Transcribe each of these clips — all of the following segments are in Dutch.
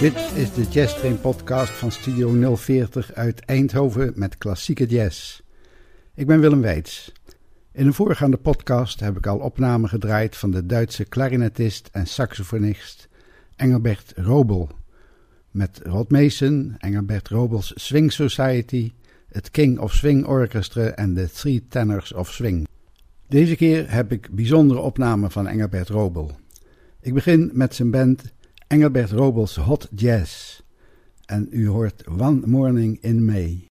Dit is de Jazz Train podcast van Studio 040 uit Eindhoven met klassieke jazz. Ik ben Willem Weits. In een voorgaande podcast heb ik al opnamen gedraaid van de Duitse klarinetist en saxofonist Engelbert Robel. Met Rod Mason, Engelbert Robels Swing Society, het King of Swing Orchestra en de Three Tenors of Swing. Deze keer heb ik bijzondere opnamen van Engelbert Robel. Ik begin met zijn band Engelbert Robels Hot Jazz. En u hoort One Morning in May.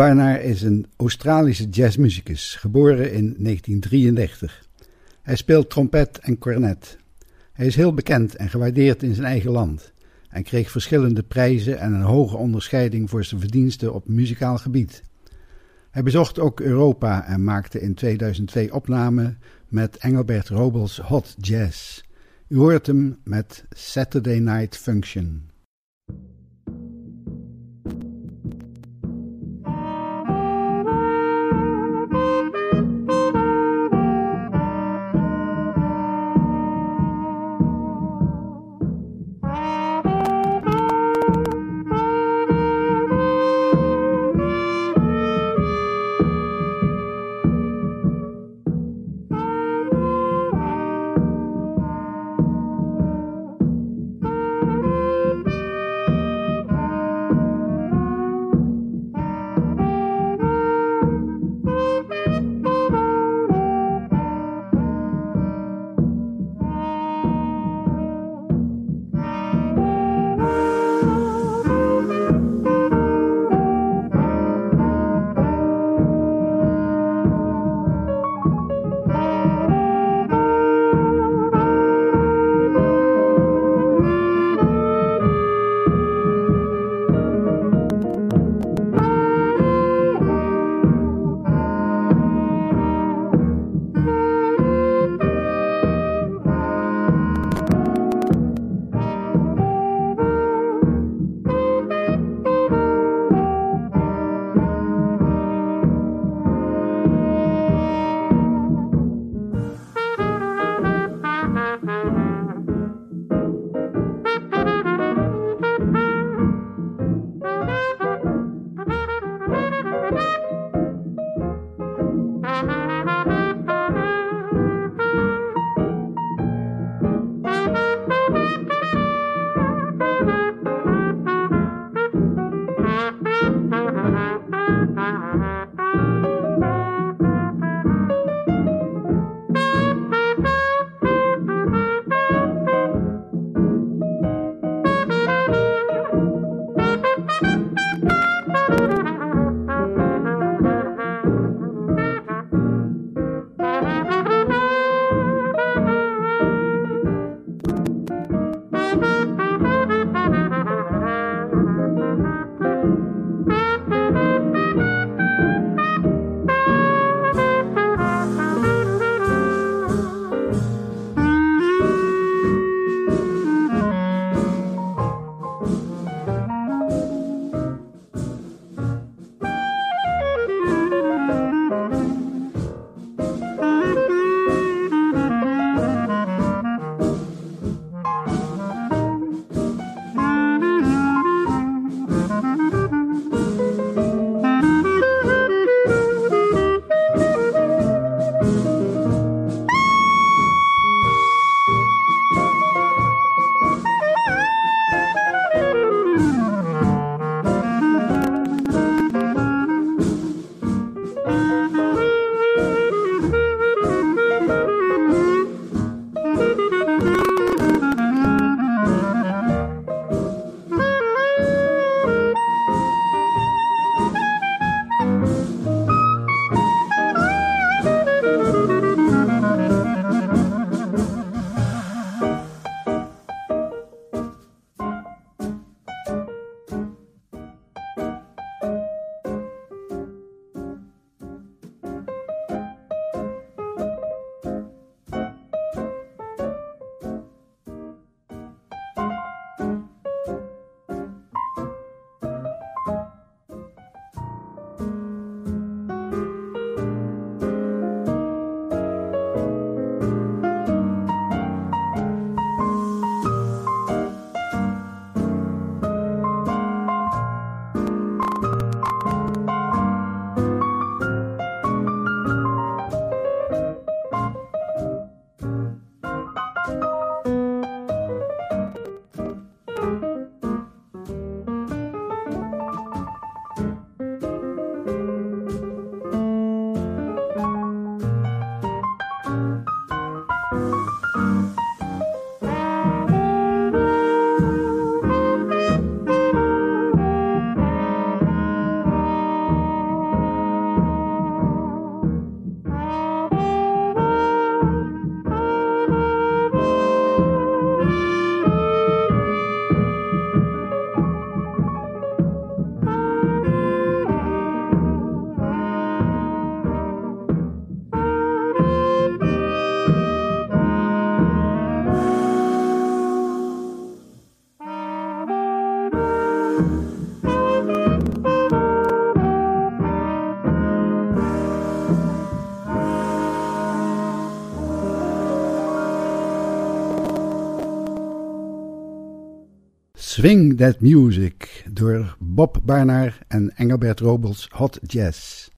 Barnaar is een Australische jazzmuzikus, geboren in 1933. Hij speelt trompet en cornet. Hij is heel bekend en gewaardeerd in zijn eigen land en kreeg verschillende prijzen en een hoge onderscheiding voor zijn verdiensten op muzikaal gebied. Hij bezocht ook Europa en maakte in 2002 opnamen met Engelbert Robels Hot Jazz. U hoort hem met Saturday Night Function. That Music door Bob Barnaar en Engelbert Robles Hot Jazz.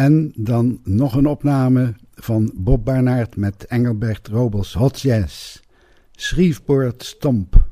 En dan nog een opname van Bob Barnaert met Engelbert Robels Hot Jazz. Stomp.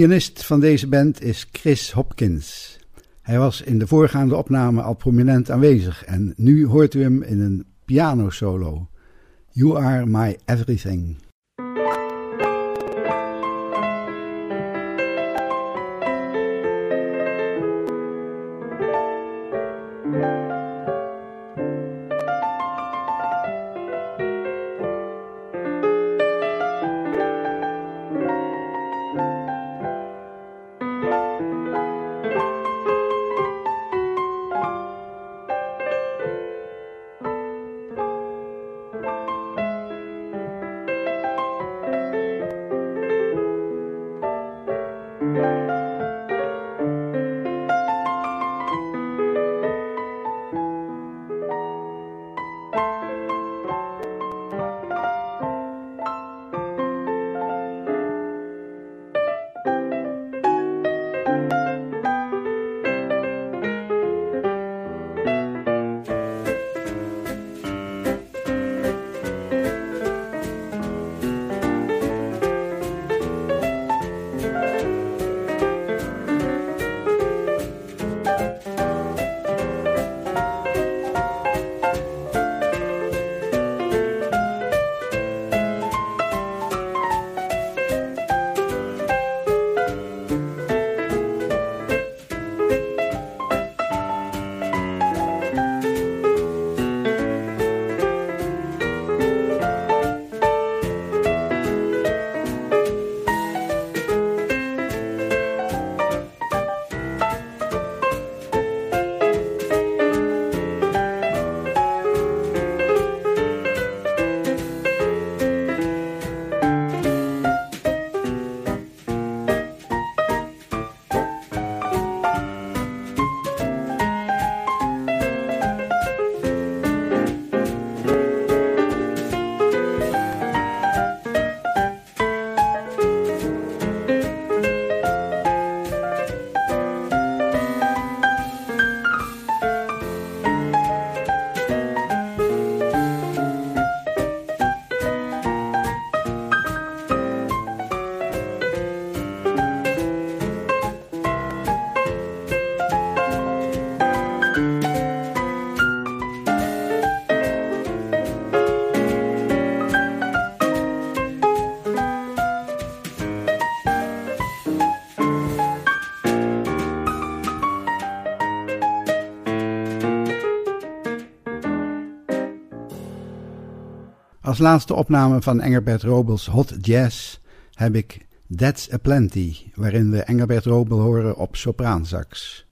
Pianist van deze band is Chris Hopkins. Hij was in de voorgaande opname al prominent aanwezig en nu hoort u hem in een pianosolo. You are my everything. Als laatste opname van Engelbert Robels Hot Jazz heb ik That's a Plenty, waarin we Engelbert Robel horen op sopraansax.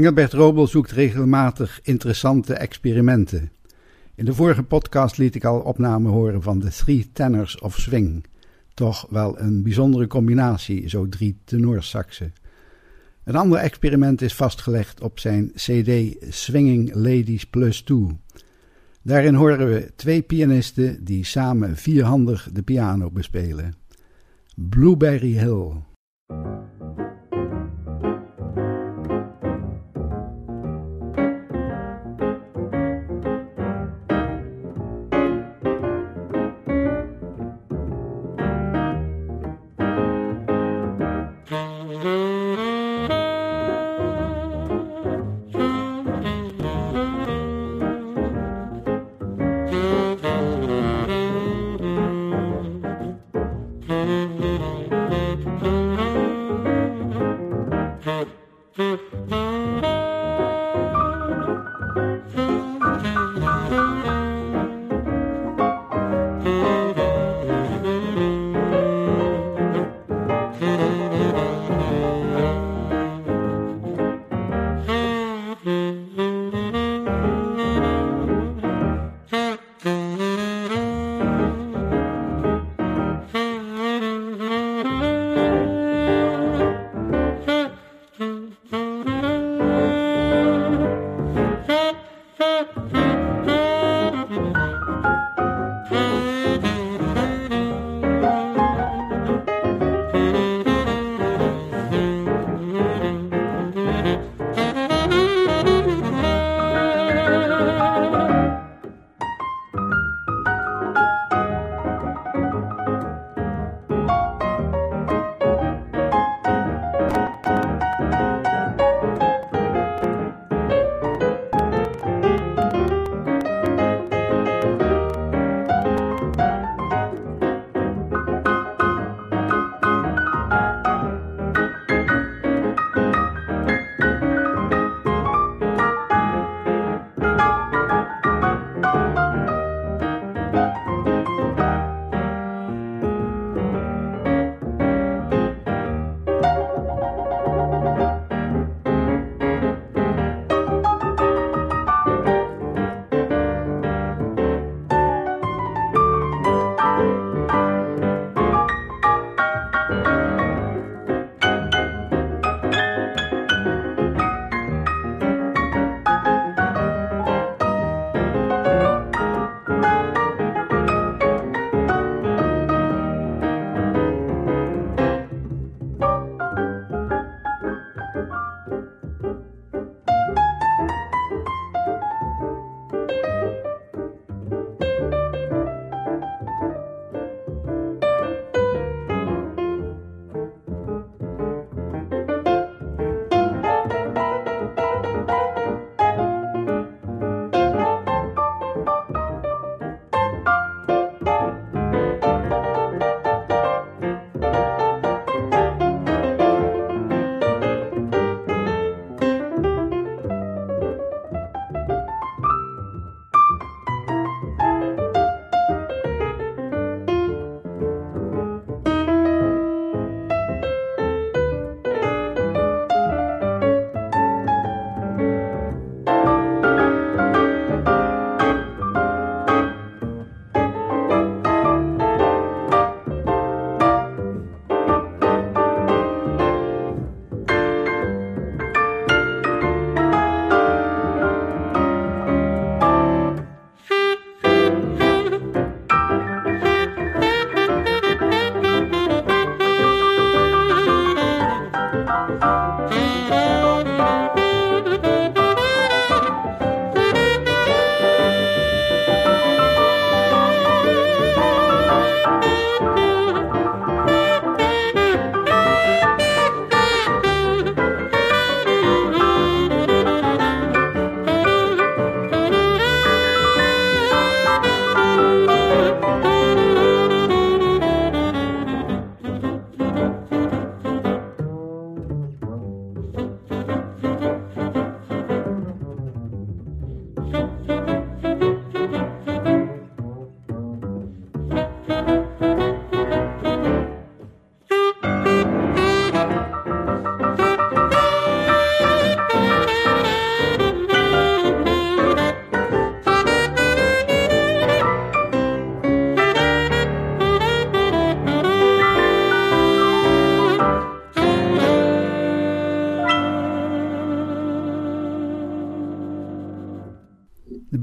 Engelbert Robel zoekt regelmatig interessante experimenten. In de vorige podcast liet ik al opnamen horen van de Three Tenors of Swing. Toch wel een bijzondere combinatie, zo drie tenorsaxen. Een ander experiment is vastgelegd op zijn CD Swinging Ladies Plus 2. Daarin horen we twee pianisten die samen vierhandig de piano bespelen. Blueberry Hill.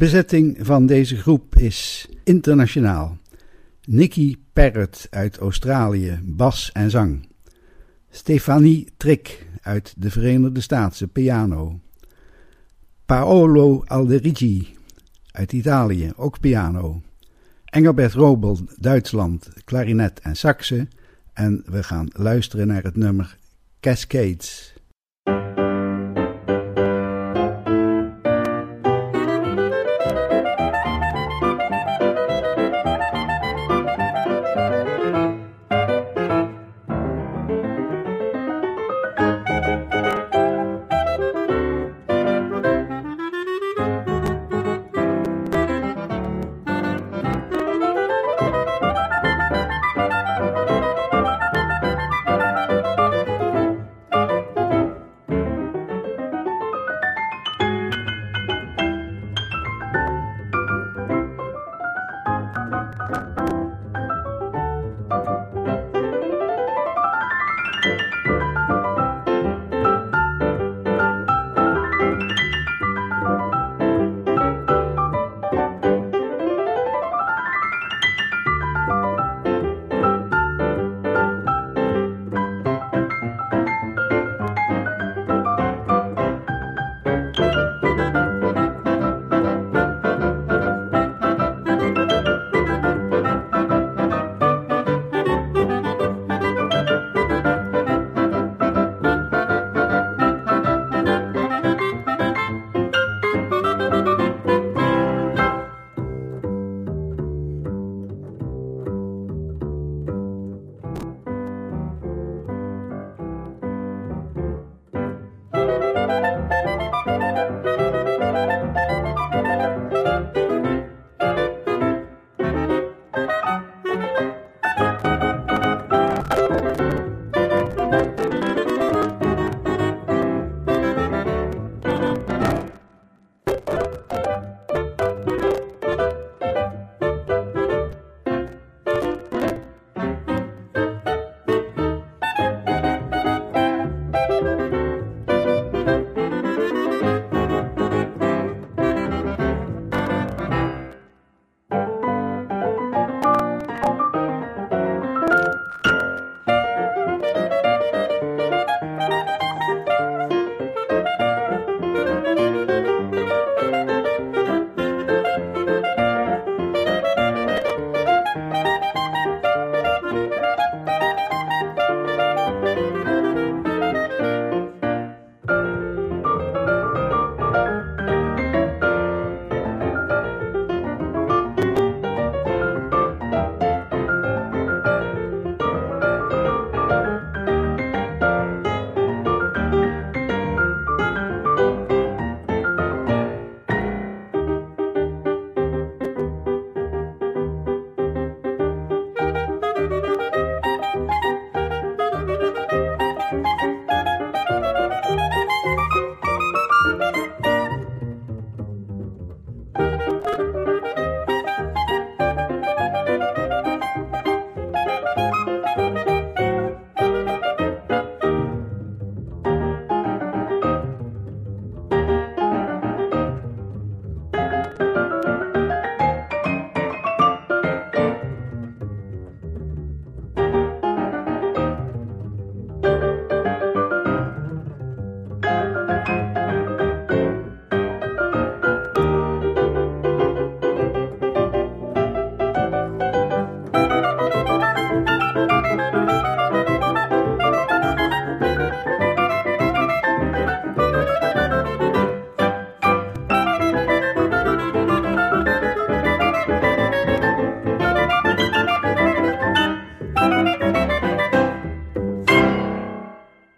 Bezetting van deze groep is internationaal. Nicky Parrott uit Australië, bas en zang. Stefanie Trick uit de Verenigde Staten, piano. Paolo Alderigi uit Italië, ook piano. Engelbert Robel, Duitsland, klarinet en saxe. En we gaan luisteren naar het nummer Cascades.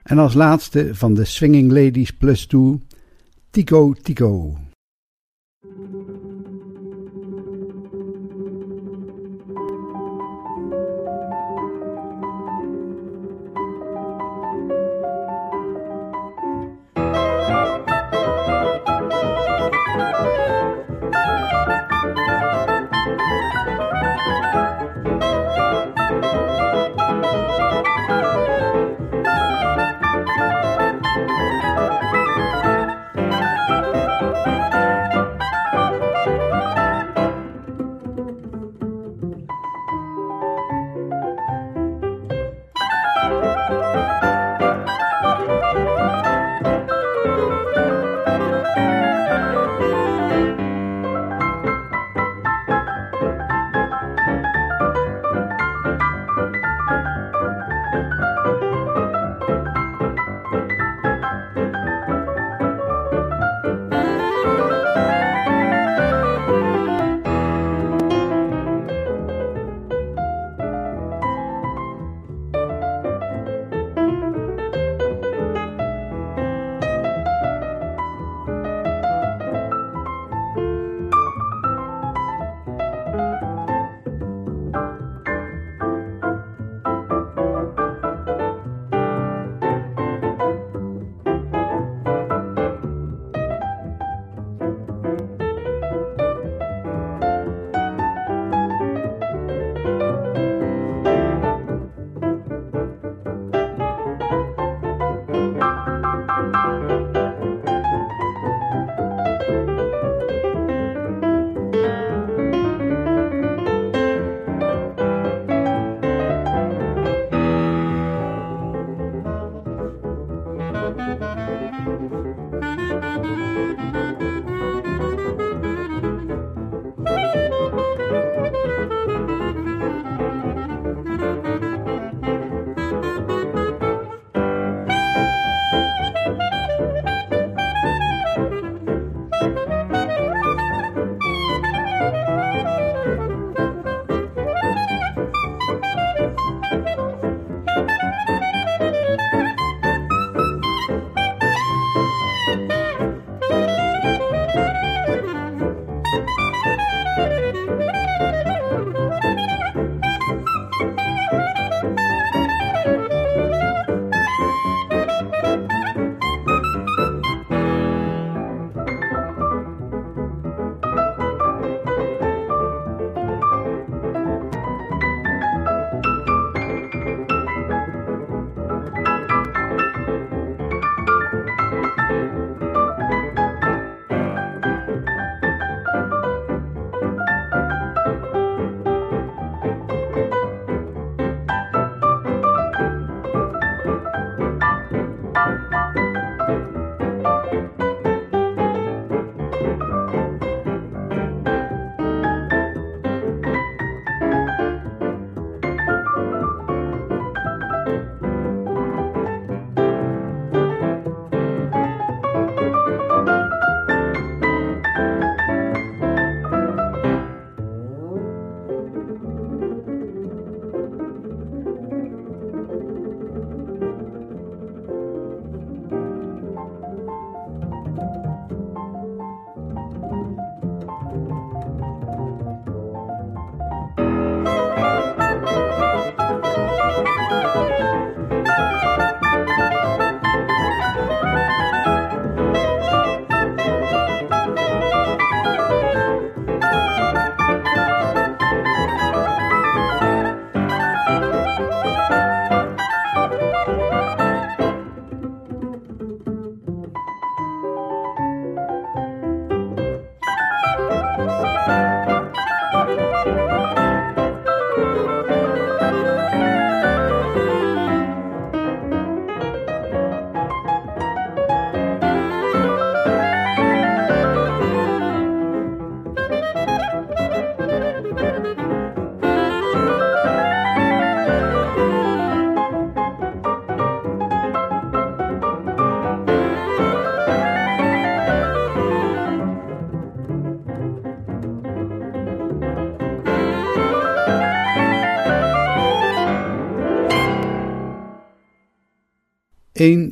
En als laatste van de Swinging Ladies Plus 2, Tico Tico.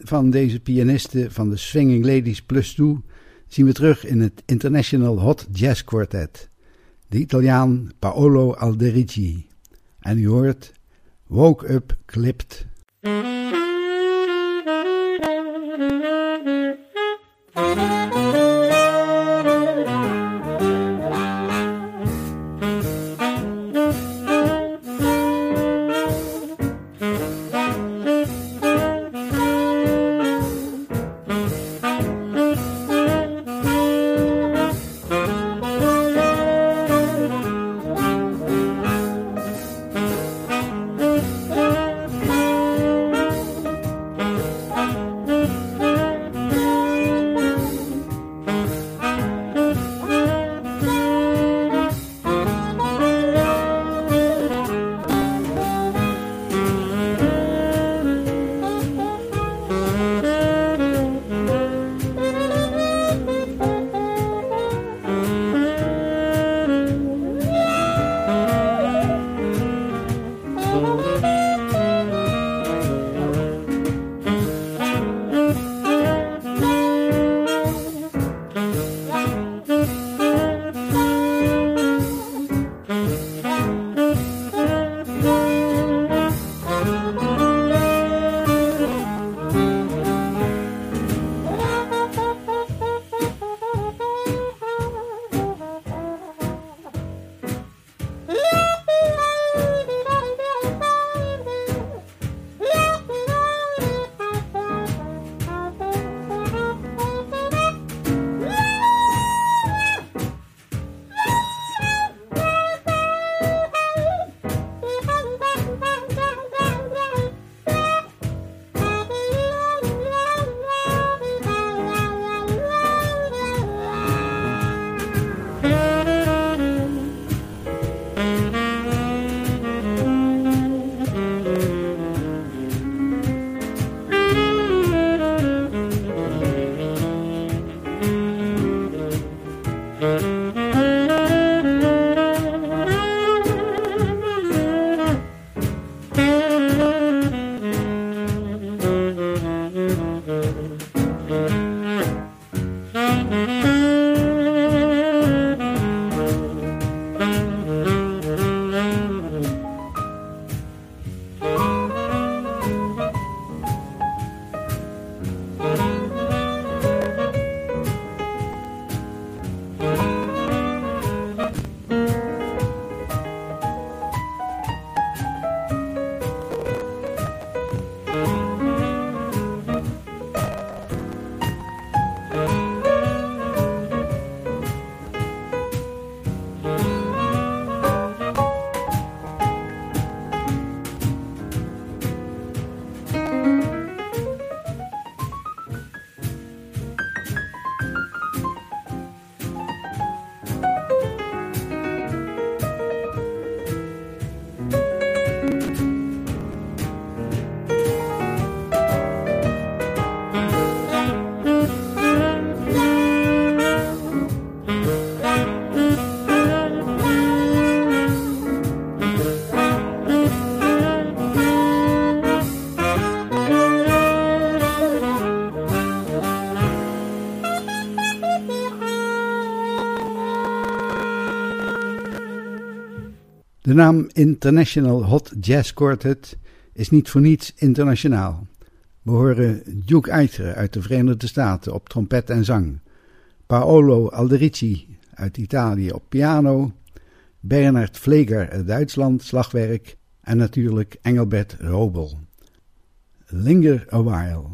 Van deze pianisten van de Swinging Ladies Plus 2 zien we terug in het International Hot Jazz Quartet, de Italiaan Paolo Alderici. En u hoort Woke Up Clipped. De naam International Hot Jazz Quartet is niet voor niets internationaal. We horen Duke Eitre uit de Verenigde Staten op trompet en zang, Paolo Alderici uit Italië op piano, Bernard Vleger uit Duitsland slagwerk en natuurlijk Engelbert Robel. Linger a while.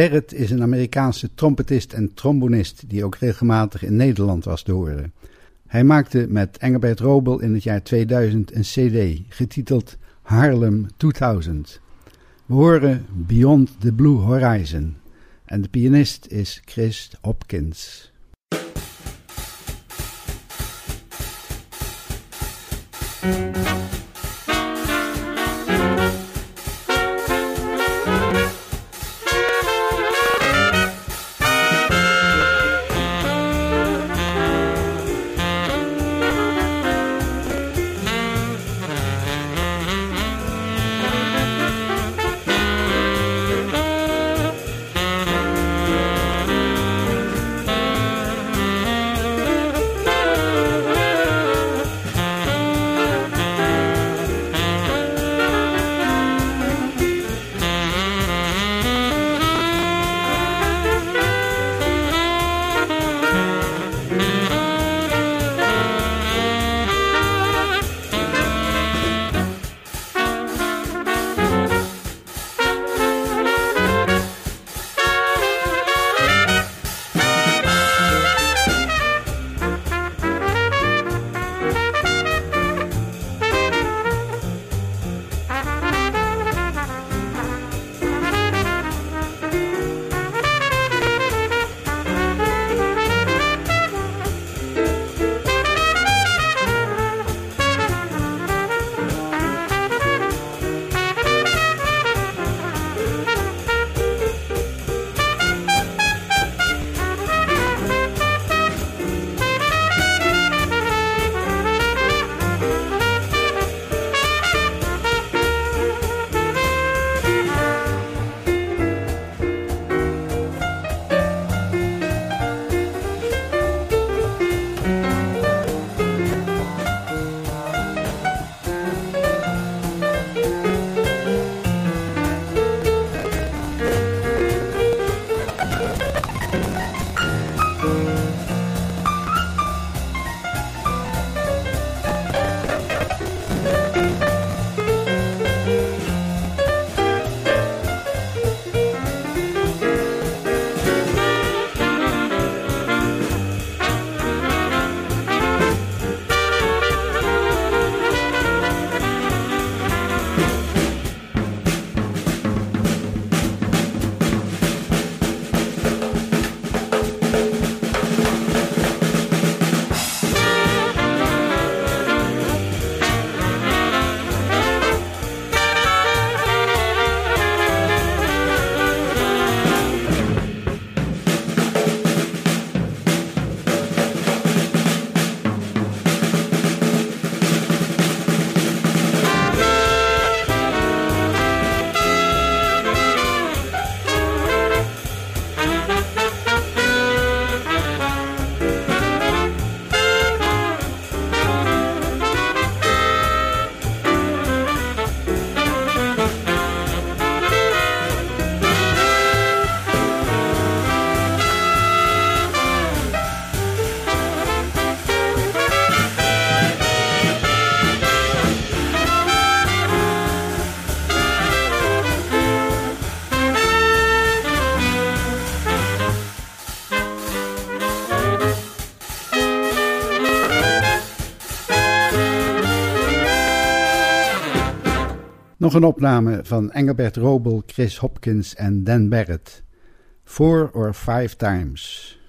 Barrett is een Amerikaanse trompetist en trombonist die ook regelmatig in Nederland was te horen. Hij maakte met Engelbert Robel in het jaar 2000 een cd getiteld Harlem 2000. We horen Beyond the Blue Horizon en de pianist is Chris Hopkins. Nog een opname van Engelbert Robel, Chris Hopkins en Dan Barrett. Four or Five Times.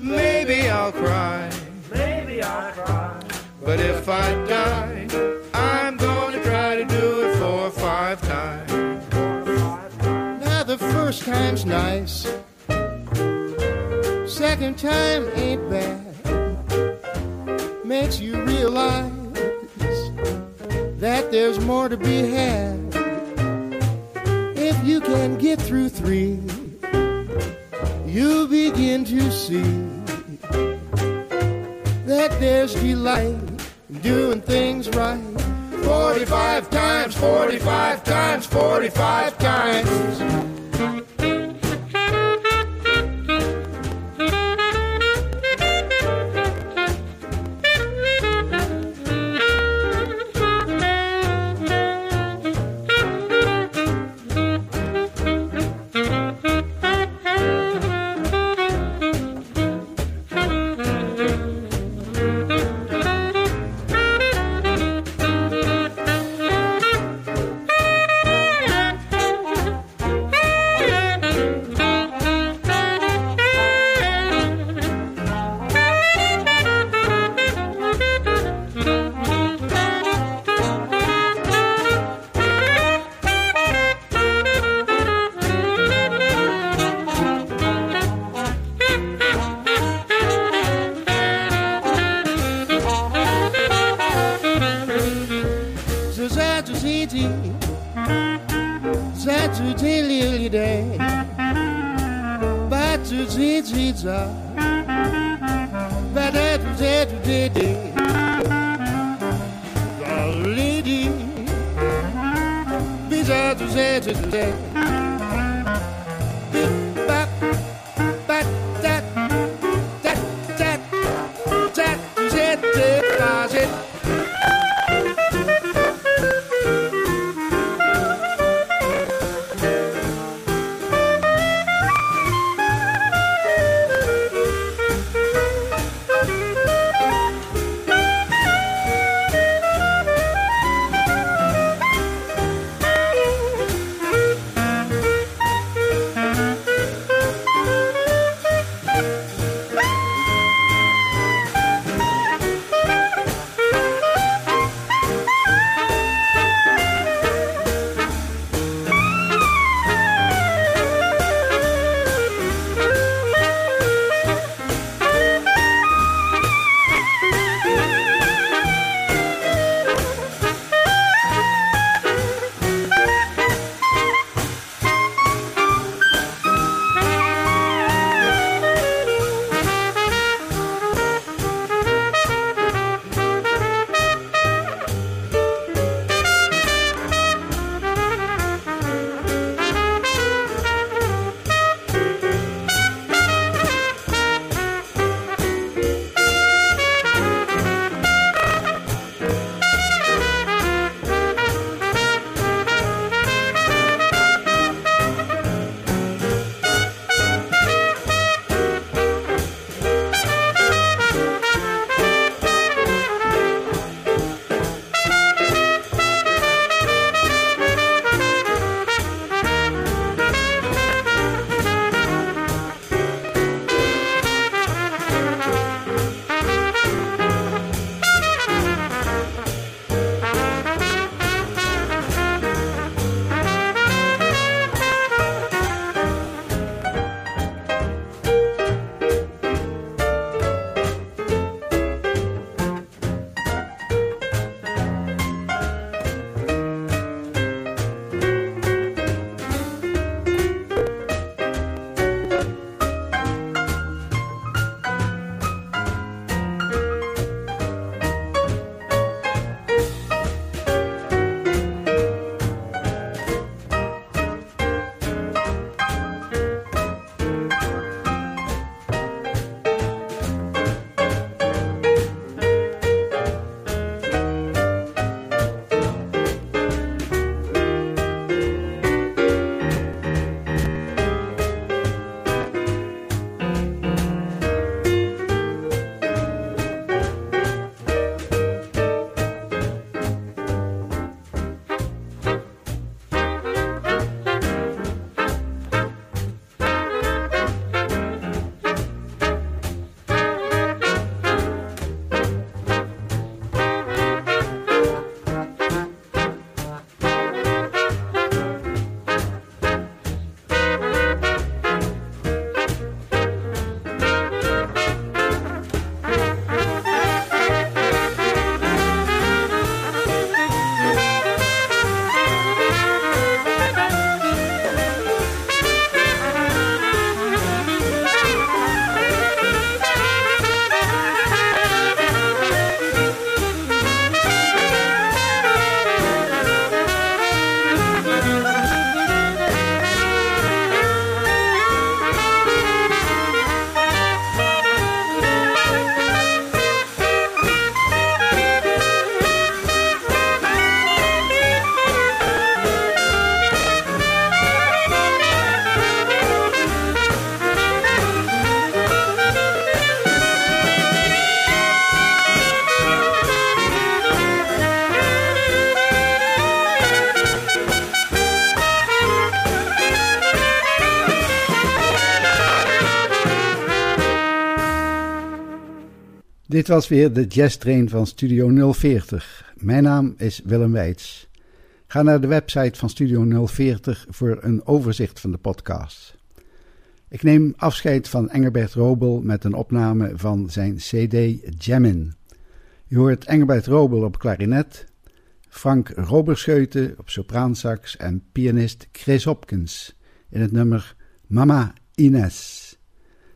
Maybe I'll cry. Maybe I'll cry. But if I die, I'm gonna try to do it four or five times. Now the first time's nice. Second time ain't bad. Makes you realize that there's more to be had. If you can get through three you begin to see that there's delight in doing things right. 45 times, 45 times, 45 times. Dit was weer de Jazz Train van Studio 040. Mijn naam is Willem Weits. Ga naar de website van Studio 040 voor een overzicht van de podcast. Ik neem afscheid van Engelbert Robel met een opname van zijn CD Jammin. Je hoort Engelbert Robel op klarinet, Frank Roberscheuten op sopraansax en pianist Chris Hopkins in het nummer Mama Ines.